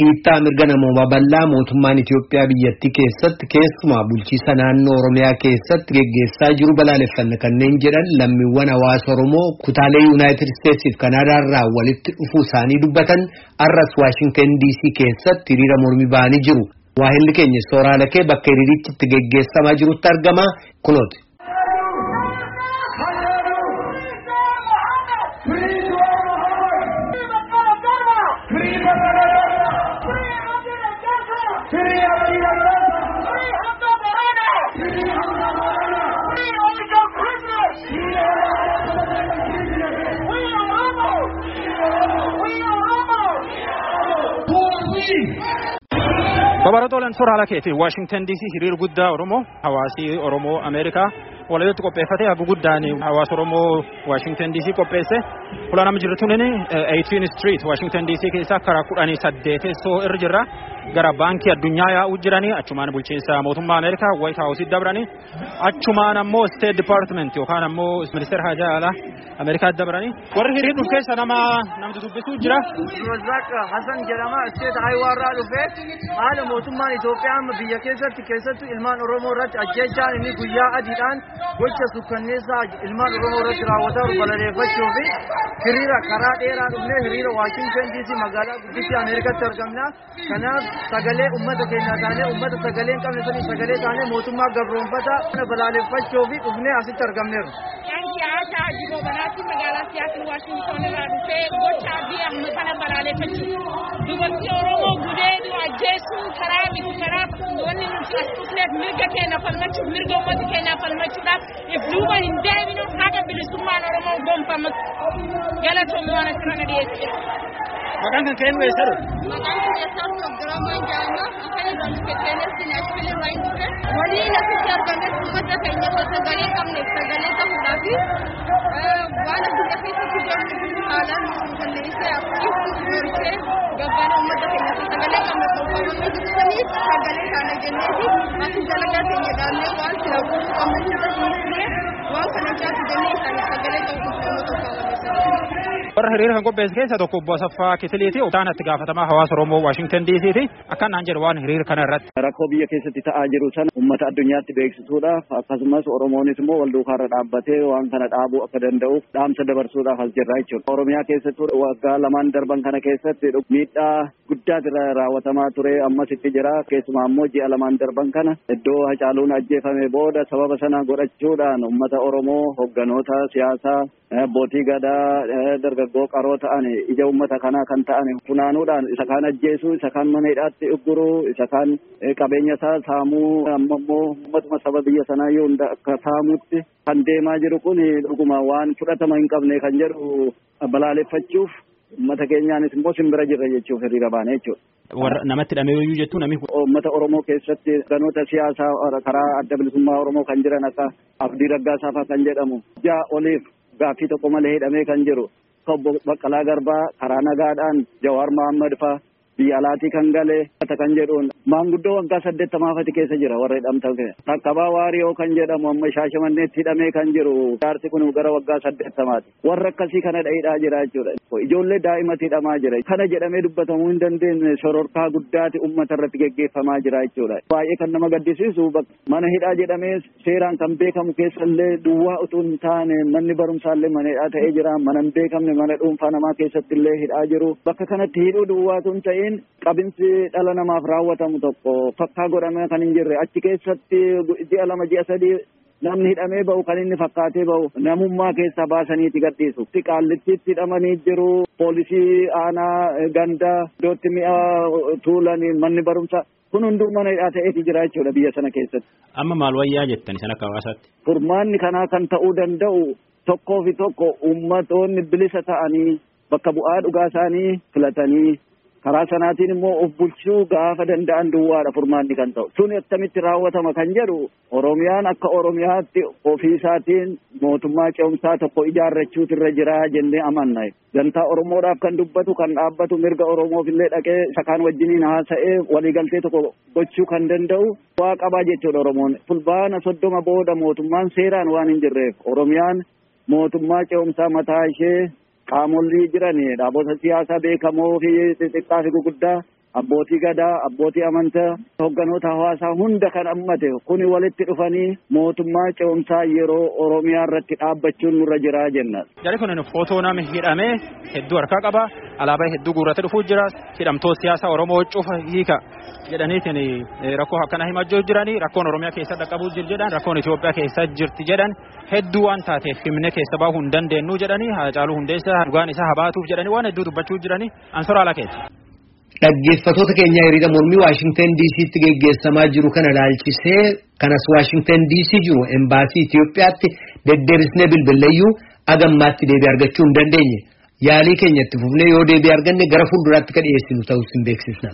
dhiittaa mirga namoomaa bal'aa mootummaan Itoophiyaa biyyattii keessatti keessumaa bulchiisa naannoo Oromiyaa keessatti geggeessaa jiru balaaleffanna kanneen jedhan lammiiwwan hawaasa Oromoo kutaalee Yuunaayitid Isteetsiif Kanaadaa irraa walitti dhufuu isaanii dubbatan arras Waashintan DC keessatti hiriira mormii ba'anii jiru. Waahilli keenya sooraalakee bakka hiriirichi itti geggeessamaa jirutti argama kunooti. Babaratooleen suuraa keetii Waashingtan DC hiriir guddaa Oromoo hawaasi Oromoo Ameerikaa walitti qopheeffate hagu guddaan hawaasa Oromoo Waashingtan DC qopheesse fuula nama jirtu nini 18 Street Waashingtan DC keessa karaa kudhanii saddeetessoo irra jirra. Gara baankii addunyaa yaa'uu jiranii achumaan bulchiinsa mootummaa Ameerikaa White House dabranii. Achumaan ammoo State Department yookaan ammoo ministeera hajaa alaa Ameerikaa dabranii. Warri hiriir dhufu keessa nama namtu dubbisuu jira. Razak Hassan jedhama State Highway irraa dhufee haala mootummaan Itoophiyaa biyya keessatti keessattuu ilmaan Oromoo irratti ajjechaan inni guyyaa adiidhaan gocha sukkanneessaa ilmaan Oromoo irratti raawwataa jiru balaleeffachuu fi hiriira karaa dheeraa dhufnee hiriira Waashingtan DC magaalaa guddittii Ameerikaatti argamna. Kanaaf sagalee uummata keenyaa taanee uummata sagalee hin qabne sanii sagalee taanee mootummaa gabroonfataa balaaleffachuu fi dhufnee asitti argamneerra. Siyaasaa jiruu banaatti magaalaa siyaasni Waashington irraa dhufee gocha adii amma kana balaaleffachuu. Dubartii Oromoo gudeedu ajjeesuu karaa bitu karaa wanni nuti as dhufneef mirga keenya falmachuuf mirga uummata keenyaa falmachuudhaaf if duuba hin deebinu bilisummaan Oromoo gonfamu galatoomuu waan asirra dhiyeesse. Maqaan kan ka'een weessaru. Maqaan keessaa Abdurrahman Jaama akka irraa dhufe keenyas Naashvil irraa hin dhufe. Waliin asitti argames uummata keenya osoo sagalee qabneef sagalee ta'uudhaaf waan addunyaa keessatti deemnu haalaan kalleessee akkasumas gorsee gabbana uummata keenya osoo sagalee qabneef jirtaniif sagalee asi dalagaa keenya dhaabnee waan sila gochuu qabnu irratti waan kana jaatu jennee isaanii warra hiriira kan qopheesse keessa tokko obbo Asaffaa Kitiliiti utaana itti gaafatamaa hawaasa Oromoo Waashingtan DC'ti akkan naan jedhu waan hiriira kana irratti. Rakkoo biyya keessatti ta'aa jiru sana uummata addunyaatti beeksisuudhaaf akkasumas Oromoonis immoo wal duukaarra dhaabbatee waan kana dhaabuu akka danda'uuf dhaamsa dabarsuudhaaf as jirra jechuudha. Oromiyaa keessatti waggaa lamaan darban kana keessatti miidhaa guddaa irra raawwatamaa ture. Ammas itti jira. Keessumaa immoo ji'a lamaan darban kana iddoo hacaaluun ajjeefame booda sababa sana godhachuudhaan uummata Oromoo hogganoota siyaasaa abbootii gadaa dargaggoo qaroo ta'an ija uummata kanaa kan ta'an funaanuudhaan isa kaan ajjeesuu isa kaan mana hidhaatti ugguruu isa kaan qabeenya isaa saamuu amma immoo uummatuma saba biyya sanaa yoo hunda akka saamutti kan deemaa jiru kun dhuguma waan fudhatama hin qabne kan jedhu balaaleffachuuf uummata keenyaanis immoo simbira jirra jechuuf hiriira baane jechuudha. Warra namatti hidhameeyyuu jechuun namni Uummata Oromoo keessatti ganoota siyaasaa karaa adda bilisummaa Oromoo kan jiran akka Abdii Raggaasaa fa'aa kan jedhamu ja'a oliif gaaffii tokko malee hidhamee kan jiru obbo Baqqalaa Garbaa karaa nagaadhaan Jawaar Mohaammed fa'aa biyya alaatii kan galee kan jedhuun maanguddoo waggaa saddeettamaafati keessa jira warra hidhamtan takkabaa waariyoo kan jedhamu amma shaashamanneetti hidhamee kan jiru. Jaarsi kun gara waggaa saddeettamaati warra akkasii kana hidhaa jira jechuudha ijoollee daa'imatti hidhamaa jira. Kana jedhamee dubbatamuu hin dandeenye shororkaa guddaati ummata irratti geggeeffamaa jira jechuudha baay'ee kan nama gaddisiisu mana hidhaa jedhamee seeraan kan beekamu keessallee duwwaa utuu hin taane manni barumsaallee mana hidhaa ta'ee jira. Mana hin beekamne mana dhuunfaa namaa keessatti illee hidhaa jiru. Bakka kanatti hidhuu duwwaatu hin ta'in qabinsi dhala namaaf raawwatamu tokko fakkaa godhamee kan hin jirre achi keessatti ji'a lama ji'a sadii namni hidhamee ba'u kan inni fakkaatee ba'u namummaa keessaa baasaniiti gadhiisu. Qaallittiitti hidhamanii jiru poolisii aanaa gandaa iddootti mi'a tuulanii manni barumsaa kun hunduu mana hidhaa ta'eeti jira jechuudha biyya sana keessatti. Amma maal wayyaa jettan san akka hawaasaatti? Furmaanni kanaa kan ta'uu danda'u tokkoo fi tokko ummatoonni bilisa ta'anii bakka bu'aa dhugaa isaanii filatanii karaa sanaatiin immoo of bulchuu gaafa danda'an duwwaadha furmaanni kan ta'u. Sun akkamitti raawwatama kan jedhu oromiyaan akka oromiyaatti ofii isaatiin mootummaa ce'umsaa tokko ijaarrachuutu irra jira jennee amanna. Gantaa oromoodhaaf kan dubbatu kan dhaabbatu mirga oromoofillee dhaqee isa kaan wajjiniin haasa'ee waliigaltee tokko gochuu kan danda'u waa qabaa jechuudha oromoon. Fulbaana soddoma booda mootummaan seeraan waan hin jirreef oromiyaan mootummaa ce'umsaa mataa ishee qaamolli jiran dhaabota siyaasaa beekamoo fi xixiqqaa fi guguddaa abbootii gadaa abbootii amantaa hogganoota hawaasaa hunda kan hammate kuni walitti dhufanii mootummaa ce'umsaa yeroo oromiyaa irratti dhaabbachuun nurra jiraa jenna. Jari kun footoo nama hidhamee hedduu harkaa qaba. Alaabaa hedduu guurratti dhufuu jira. Hidhamtoota siyaasaa oromoo cufa hiika jedhaniitiin rakkoo akkana himachuu jiranii? Rakkoon oromiyaa keessa dhaqqabuu jiru jedhan? Rakkoon Itoophiyaa keessa jirti jedhan? Hedduu waan taateef himne keessa baahuu hin dandeenyu jedhanii Haacaaluu Hundeessaa dhugaan isaa habaatuuf jedhanii waan hedduu dubbachuu jiranii? Ansoraa lakeeti. Dhaggeeffatoota keenya hiriira mormii Waashingtan DC'tti geggeessamaa jiru kana ilaalchisee kanas Waashingtan DC jiru embaasii Itoophiyaatti deddeebisnee bilbileeyyuu agammaatti deebii argachuu hin dandeenye. Yaalii keenya itti fufnee yoo deebii arganne gara fuulduraatti ka dhiyeessinu ta'uu isin beeksisna.